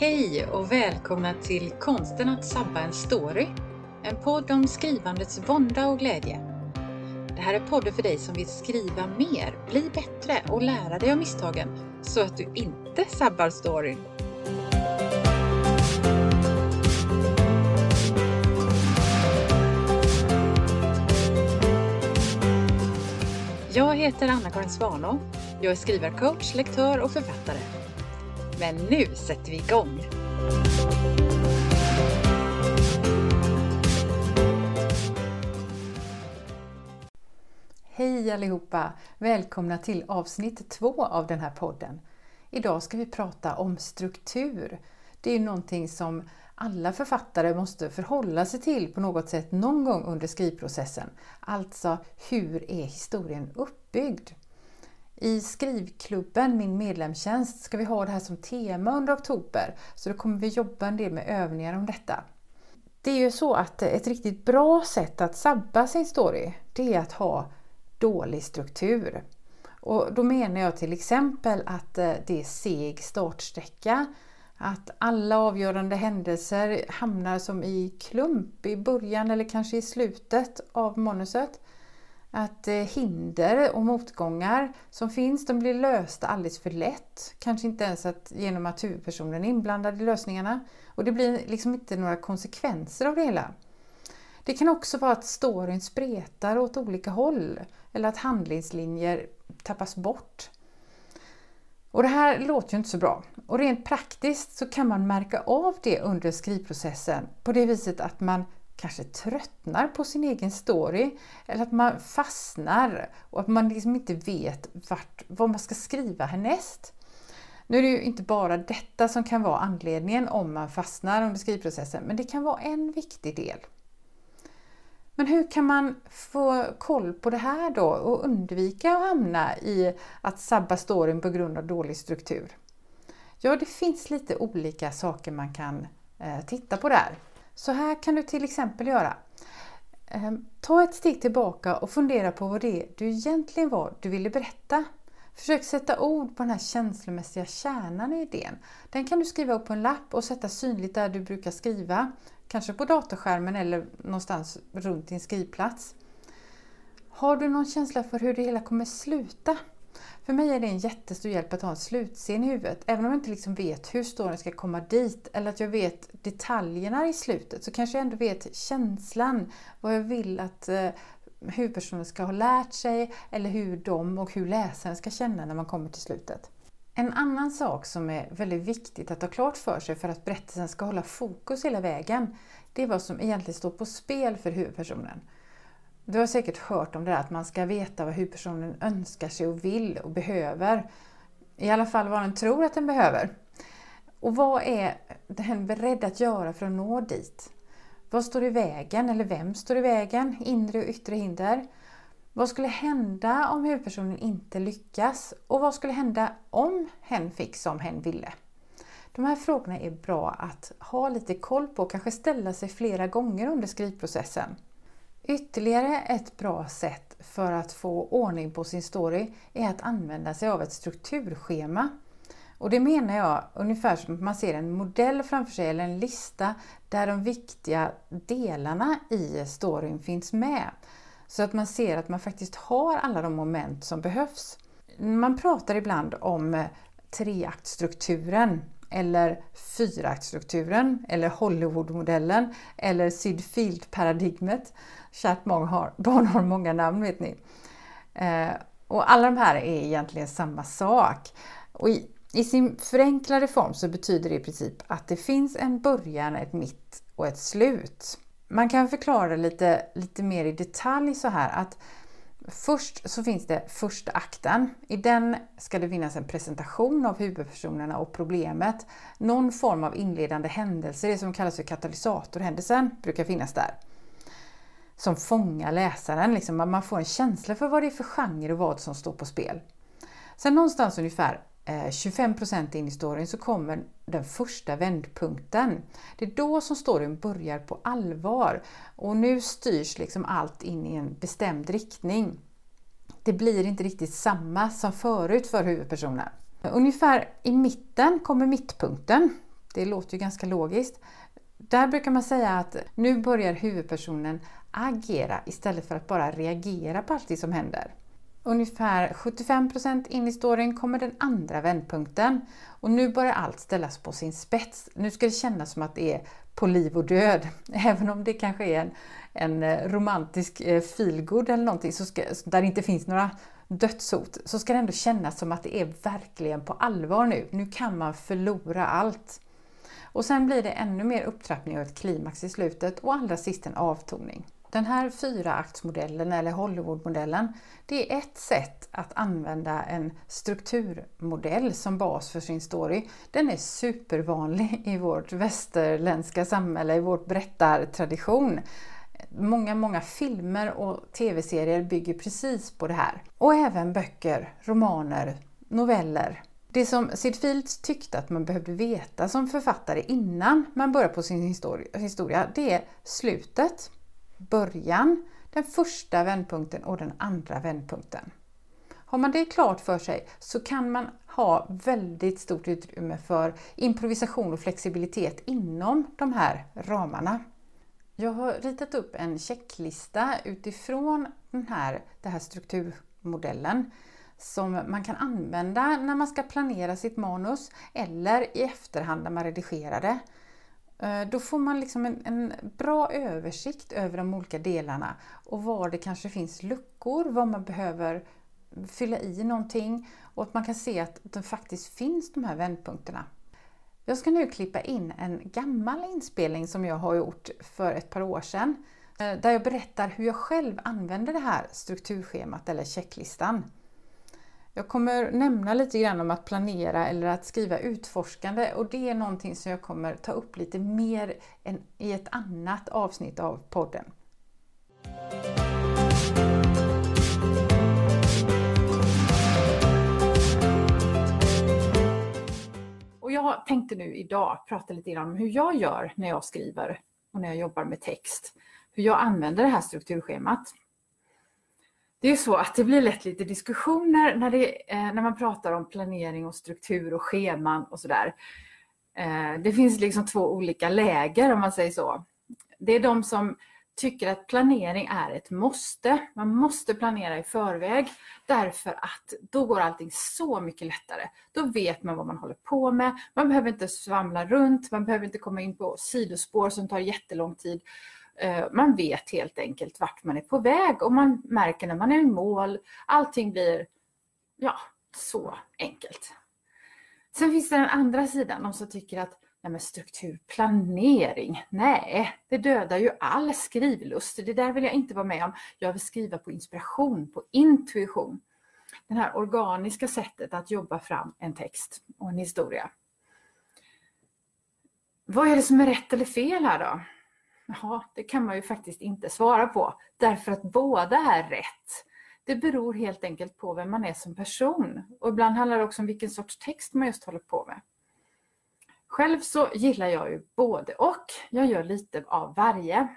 Hej och välkomna till Konsten att sabba en story. En podd om skrivandets vånda och glädje. Det här är podden för dig som vill skriva mer, bli bättre och lära dig av misstagen så att du inte sabbar storyn. Jag heter Anna-Karin Svanå. Jag är skrivarcoach, lektör och författare. Men nu sätter vi igång! Hej allihopa! Välkomna till avsnitt två av den här podden. Idag ska vi prata om struktur. Det är ju någonting som alla författare måste förhålla sig till på något sätt någon gång under skrivprocessen. Alltså, hur är historien uppbyggd? I skrivklubben, min medlemstjänst, ska vi ha det här som tema under oktober. Så då kommer vi jobba en del med övningar om detta. Det är ju så att ett riktigt bra sätt att sabba sin story, det är att ha dålig struktur. Och då menar jag till exempel att eh, det är seg startsträcka, att alla avgörande händelser hamnar som i klump i början eller kanske i slutet av manuset. Att eh, hinder och motgångar som finns, de blir lösta alldeles för lätt. Kanske inte ens att, genom att huvudpersonen är inblandad i lösningarna. Och det blir liksom inte några konsekvenser av det hela. Det kan också vara att storyn spretar åt olika håll eller att handlingslinjer tappas bort. Och det här låter ju inte så bra. Och rent praktiskt så kan man märka av det under skrivprocessen på det viset att man kanske tröttnar på sin egen story eller att man fastnar och att man liksom inte vet vart, vad man ska skriva härnäst. Nu är det ju inte bara detta som kan vara anledningen om man fastnar under skrivprocessen, men det kan vara en viktig del. Men hur kan man få koll på det här då och undvika att hamna i att sabba storyn på grund av dålig struktur? Ja, det finns lite olika saker man kan eh, titta på där. Så här kan du till exempel göra. Ehm, ta ett steg tillbaka och fundera på vad det är du egentligen var du ville berätta. Försök sätta ord på den här känslomässiga kärnan i idén. Den kan du skriva upp på en lapp och sätta synligt där du brukar skriva. Kanske på datorskärmen eller någonstans runt din skrivplats. Har du någon känsla för hur det hela kommer sluta? För mig är det en jättestor hjälp att ha en slutscen i huvudet. Även om jag inte liksom vet hur storyn ska komma dit eller att jag vet detaljerna i slutet så kanske jag ändå vet känslan, vad jag vill att eh, huvudpersonen ska ha lärt sig eller hur de och hur läsaren ska känna när man kommer till slutet. En annan sak som är väldigt viktigt att ha klart för sig för att berättelsen ska hålla fokus hela vägen, det är vad som egentligen står på spel för huvudpersonen. Du har säkert hört om det där att man ska veta vad huvudpersonen önskar sig och vill och behöver. I alla fall vad den tror att den behöver. Och vad är den beredd att göra för att nå dit? Vad står i vägen eller vem står i vägen? Inre och yttre hinder. Vad skulle hända om huvudpersonen inte lyckas? Och vad skulle hända om hen fick som hen ville? De här frågorna är bra att ha lite koll på och kanske ställa sig flera gånger under skrivprocessen. Ytterligare ett bra sätt för att få ordning på sin story är att använda sig av ett strukturschema. Och det menar jag ungefär som att man ser en modell framför sig eller en lista där de viktiga delarna i storyn finns med. Så att man ser att man faktiskt har alla de moment som behövs. Man pratar ibland om eh, treaktstrukturen eller fyraktstrukturen eller Hollywoodmodellen eller Sydfield-paradigmet. Kärt barn har, barn har många namn vet ni. Eh, och alla de här är egentligen samma sak. Och i, I sin förenklade form så betyder det i princip att det finns en början, ett mitt och ett slut. Man kan förklara lite, lite mer i detalj så här att Först så finns det första akten. I den ska det finnas en presentation av huvudpersonerna och problemet. Någon form av inledande händelse, det som kallas för katalysatorhändelsen, brukar finnas där. Som fångar läsaren, liksom, man får en känsla för vad det är för genre och vad som står på spel. Sen någonstans ungefär eh, 25 % in i storyn så kommer den första vändpunkten. Det är då som storyn börjar på allvar och nu styrs liksom allt in i en bestämd riktning. Det blir inte riktigt samma som förut för huvudpersonen. Ungefär i mitten kommer mittpunkten. Det låter ju ganska logiskt. Där brukar man säga att nu börjar huvudpersonen agera istället för att bara reagera på allt det som händer. Ungefär 75% in i storyn kommer den andra vändpunkten och nu börjar allt ställas på sin spets. Nu ska det kännas som att det är på liv och död. Även om det kanske är en, en eh, romantisk eh, feelgood eller någonting så ska, där det inte finns några dödshot så ska det ändå kännas som att det är verkligen på allvar nu. Nu kan man förlora allt. Och sen blir det ännu mer upptrappning och ett klimax i slutet och allra sist en avtoning. Den här fyraaktsmodellen eller Hollywoodmodellen, det är ett sätt att använda en strukturmodell som bas för sin story. Den är supervanlig i vårt västerländska samhälle, i vårt berättartradition. Många, många filmer och tv-serier bygger precis på det här. Och även böcker, romaner, noveller. Det som Sid Fields tyckte att man behövde veta som författare innan man börjar på sin historia, det är slutet början, den första vändpunkten och den andra vändpunkten. Har man det klart för sig så kan man ha väldigt stort utrymme för improvisation och flexibilitet inom de här ramarna. Jag har ritat upp en checklista utifrån den här, den här strukturmodellen som man kan använda när man ska planera sitt manus eller i efterhand när man redigerar det. Eh, då får man liksom en, en, bra översikt över de olika delarna och var det kanske finns luckor, var man behöver fylla i någonting och att man kan se att det faktiskt finns de här vändpunkterna. Jag ska nu klippa in en gammal inspelning som jag har gjort för ett par år sedan eh, där jag berättar hur jag själv använder det här strukturschemat eller checklistan. Jag kommer nämna lite grann om att planera eller att skriva utforskande och det är någonting som jag kommer ta upp lite mer i ett annat avsnitt av podden. Och jag tänkte nu idag prata lite grann om hur jag gör när jag skriver och när jag jobbar med text. Hur jag använder det här strukturschemat det är så att det blir lätt lite diskussioner när, det, eh, när man pratar om planering och struktur och scheman och sådär. Eh, det finns liksom två olika läger om man säger så. Det är de som tycker att planering är ett måste. Man måste planera i förväg därför att då går allting så mycket lättare. Då vet man vad man håller på med. Man behöver inte svamla runt, man behöver inte komma in på sidospår som tar jättelång tid. Eh, man vet helt enkelt vart man är på väg och man märker när man är i mål. Allting blir ja, så enkelt. Sen finns det den andra sidan, de som tycker att nej men strukturplanering, nej, det dödar ju all skrivlust. Det där vill jag inte vara med om. Jag vill skriva på inspiration, på intuition. Det här organiska sättet att jobba fram en text och en historia. Vad är det som är rätt eller fel här då? Ja, det kan man ju faktiskt inte svara på därför att båda är rätt. Det beror helt enkelt på vem man är som person och ibland handlar det också om vilken sorts text man just håller på med. Själv så gillar jag ju både och. Jag gör lite av varje.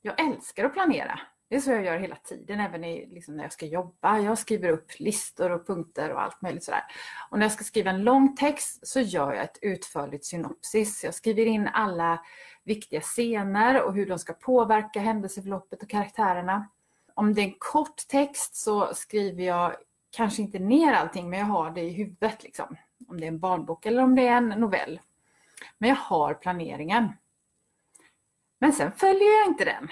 Jag älskar att planera. Det är så jag gör hela tiden, även i, liksom när jag ska jobba. Jag skriver upp listor och punkter och allt möjligt sådär. Och när jag ska skriva en lång text så gör jag ett utförligt synopsis. Jag skriver in alla viktiga scener och hur de ska påverka händelseförloppet och karaktärerna. Om det är en kort text så skriver jag kanske inte ner allting men jag har det i huvudet. Liksom. Om det är en barnbok eller om det är en novell. Men jag har planeringen. Men sen följer jag inte den.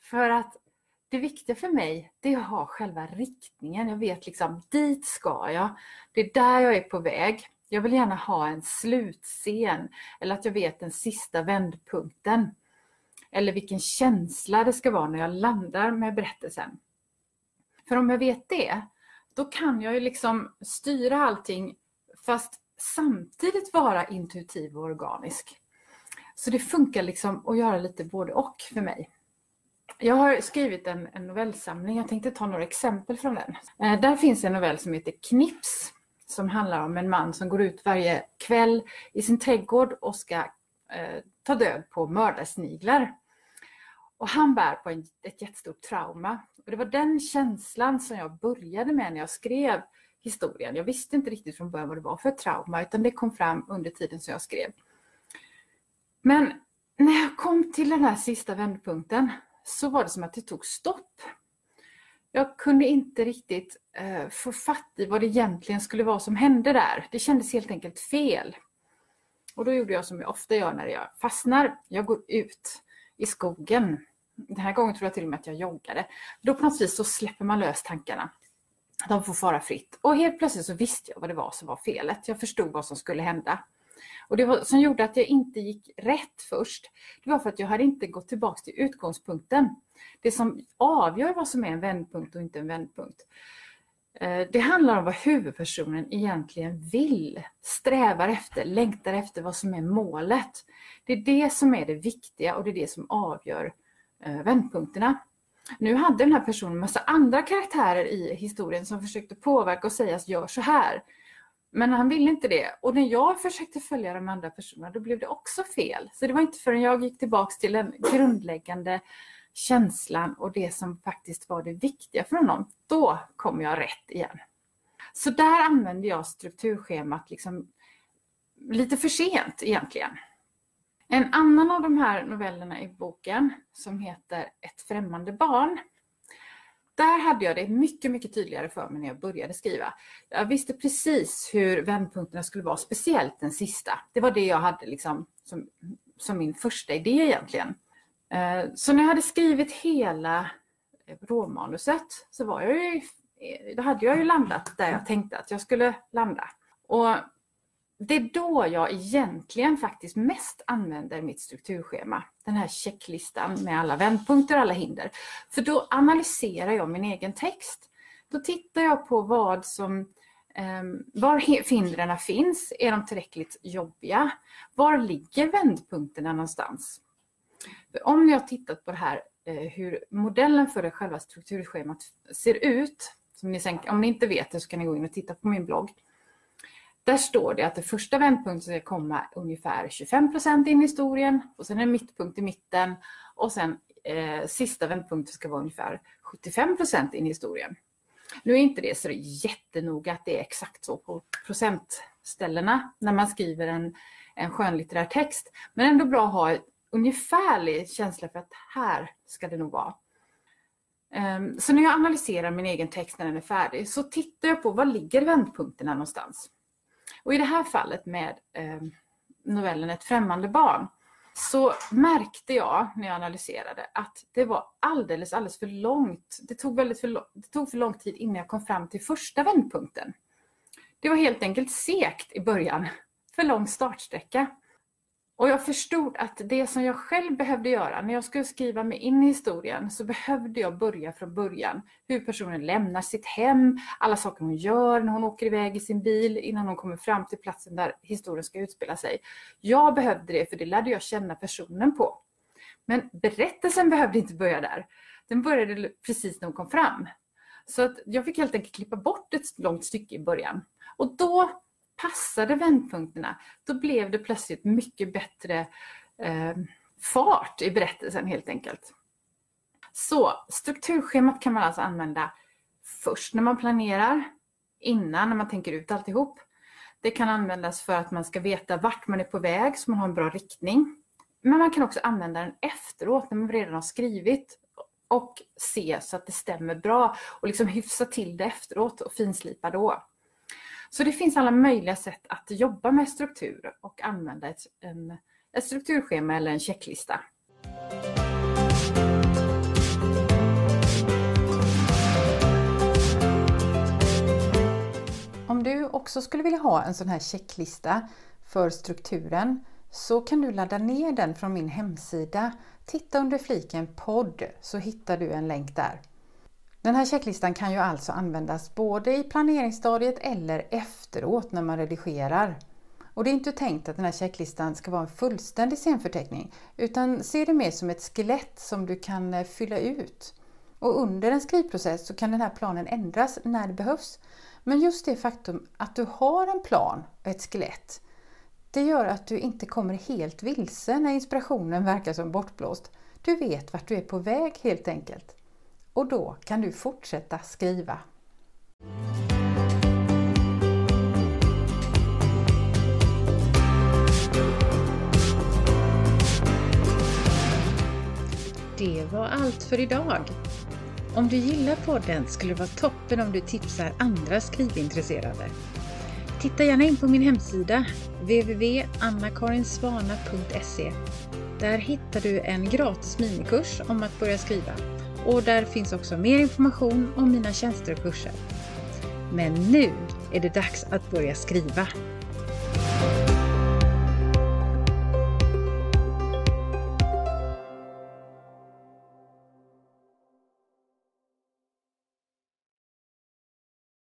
För att det viktiga för mig det är att ha själva riktningen. Jag vet liksom, dit ska jag. Det är där jag är på väg. Jag vill gärna ha en slutscen eller att jag vet den sista vändpunkten. Eller vilken känsla det ska vara när jag landar med berättelsen. För om jag vet det, då kan jag ju liksom styra allting fast samtidigt vara intuitiv och organisk. Så det funkar liksom att göra lite både och för mig. Jag har skrivit en, en novellsamling, jag tänkte ta några exempel från den. Eh, där finns en novell som heter Knips som handlar om en man som går ut varje kväll i sin trädgård och ska eh, ta död på mördarsniglar. Och han bär på en, ett jättestort trauma. Och det var den känslan som jag började med när jag skrev historien. Jag visste inte riktigt från början vad det var för trauma utan det kom fram under tiden som jag skrev. Men när jag kom till den här sista vändpunkten så var det som att det tog stopp. Jag kunde inte riktigt eh, få fatt i vad det egentligen skulle vara som hände där. Det kändes helt enkelt fel. Och då gjorde jag som jag ofta gör när jag fastnar. Jag går ut i skogen. Den här gången tror jag till och med att jag joggade. Då på något vis så släpper man lös tankarna. De får fara fritt. Och helt plötsligt så visste jag vad det var som var felet. Jag förstod vad som skulle hända. Och det var, som gjorde att jag inte gick rätt först, det var för att jag hade inte gått tillbaks till utgångspunkten. Det som avgör vad som är en vändpunkt och inte en vändpunkt. Eh, det handlar om vad huvudpersonen egentligen vill, strävar efter, längtar efter vad som är målet. Det är det som är det viktiga och det är det som avgör eh, vändpunkterna. Nu hade den här personen massa andra karaktärer i historien som försökte påverka och säga att gör så här. Men han ville inte det. Och när jag försökte följa de andra personerna då blev det också fel. Så det var inte förrän jag gick tillbaks till den grundläggande känslan och det som faktiskt var det viktiga för honom. Då kom jag rätt igen. Så där använde jag strukturschemat liksom lite för sent egentligen. En annan av de här novellerna i boken som heter Ett främmande barn där hade jag det mycket, mycket tydligare för mig när jag började skriva. Jag visste precis hur vändpunkterna skulle vara, speciellt den sista. Det var det jag hade liksom som, som min första idé egentligen. Eh, så när jag hade skrivit hela eh, råmanuset så var jag ju, då hade jag ju landat där jag tänkte att jag skulle landa. Och det är då jag egentligen faktiskt mest använder mitt strukturschema. Den här checklistan med alla vändpunkter och alla hinder. För då analyserar jag min egen text. Då tittar jag på vad som ehm, var hindren finns. Är de tillräckligt jobbiga? Var ligger vändpunkterna någonstans? För om har tittat på det här eh, hur modellen för det själva strukturschemat ser ut. Som ni sen, om ni inte vet det så kan ni gå in och titta på min blogg. Där står det att den första vändpunkten ska komma ungefär 25 in i historien och sen en mittpunkt i mitten och sen eh, sista vändpunkten ska vara ungefär 75 in i historien. Nu är inte det så jättenoga att det är exakt så på procentställena när man skriver en, en skönlitterär text. Men ändå bra att ha en ungefärlig känsla för att här ska det nog vara. Um, så när jag analyserar min egen text när den är färdig så tittar jag på var ligger vändpunkterna någonstans. Och i det här fallet med eh, novellen Ett främmande barn så märkte jag när jag analyserade att det var alldeles, alldeles för långt. Det tog, väldigt för, det tog för lång tid innan jag kom fram till första vändpunkten. Det var helt enkelt sekt i början. För lång startsträcka. Och jag förstod att det som jag själv behövde göra, när jag skulle skriva mig in i historien, så behövde jag börja från början. Hur personen lämnar sitt hem, alla saker hon gör när hon åker iväg i sin bil, innan hon kommer fram till platsen där historien ska utspela sig. Jag behövde det, för det lärde jag känna personen på. Men berättelsen behövde inte börja där. Den började precis när hon kom fram. Så att jag fick helt enkelt klippa bort ett långt stycke i början. Och då passade vändpunkterna, då blev det plötsligt mycket bättre eh, fart i berättelsen helt enkelt. Så strukturschemat kan man alltså använda först när man planerar, innan när man tänker ut alltihop. Det kan användas för att man ska veta vart man är på väg så man har en bra riktning. Men man kan också använda den efteråt när man redan har skrivit och se så att det stämmer bra och liksom hyfsa till det efteråt och finslipa då. Så det finns alla möjliga sätt att jobba med struktur och använda ett, en, ett strukturschema eller en checklista. Om du också skulle vilja ha en sån här checklista för strukturen så kan du ladda ner den från min hemsida. Titta under fliken podd så hittar du en länk där. Den här checklistan kan ju alltså användas både i planeringsstadiet eller efteråt när man redigerar. Och det är inte tänkt att den här checklistan ska vara en fullständig scenförteckning utan se det mer som ett skelett som du kan eh, fylla ut. Och under en skrivprocess så kan den här planen ändras när det behövs. Men just det faktum att du har en plan och ett skelett det gör att du inte kommer helt vilse när inspirationen verkar som bortblåst. Du vet vart du är på väg helt enkelt och då kan du fortsätta skriva. Det var allt för idag. Om du gillar podden skulle det vara toppen om du tipsar andra skrivintresserade. Titta gärna in på min hemsida www.annakarinsvana.se. Där hittar du en gratis minikurs om att börja skriva och där finns också mer information om mina tjänster och kurser. Men nu är det dags att börja skriva!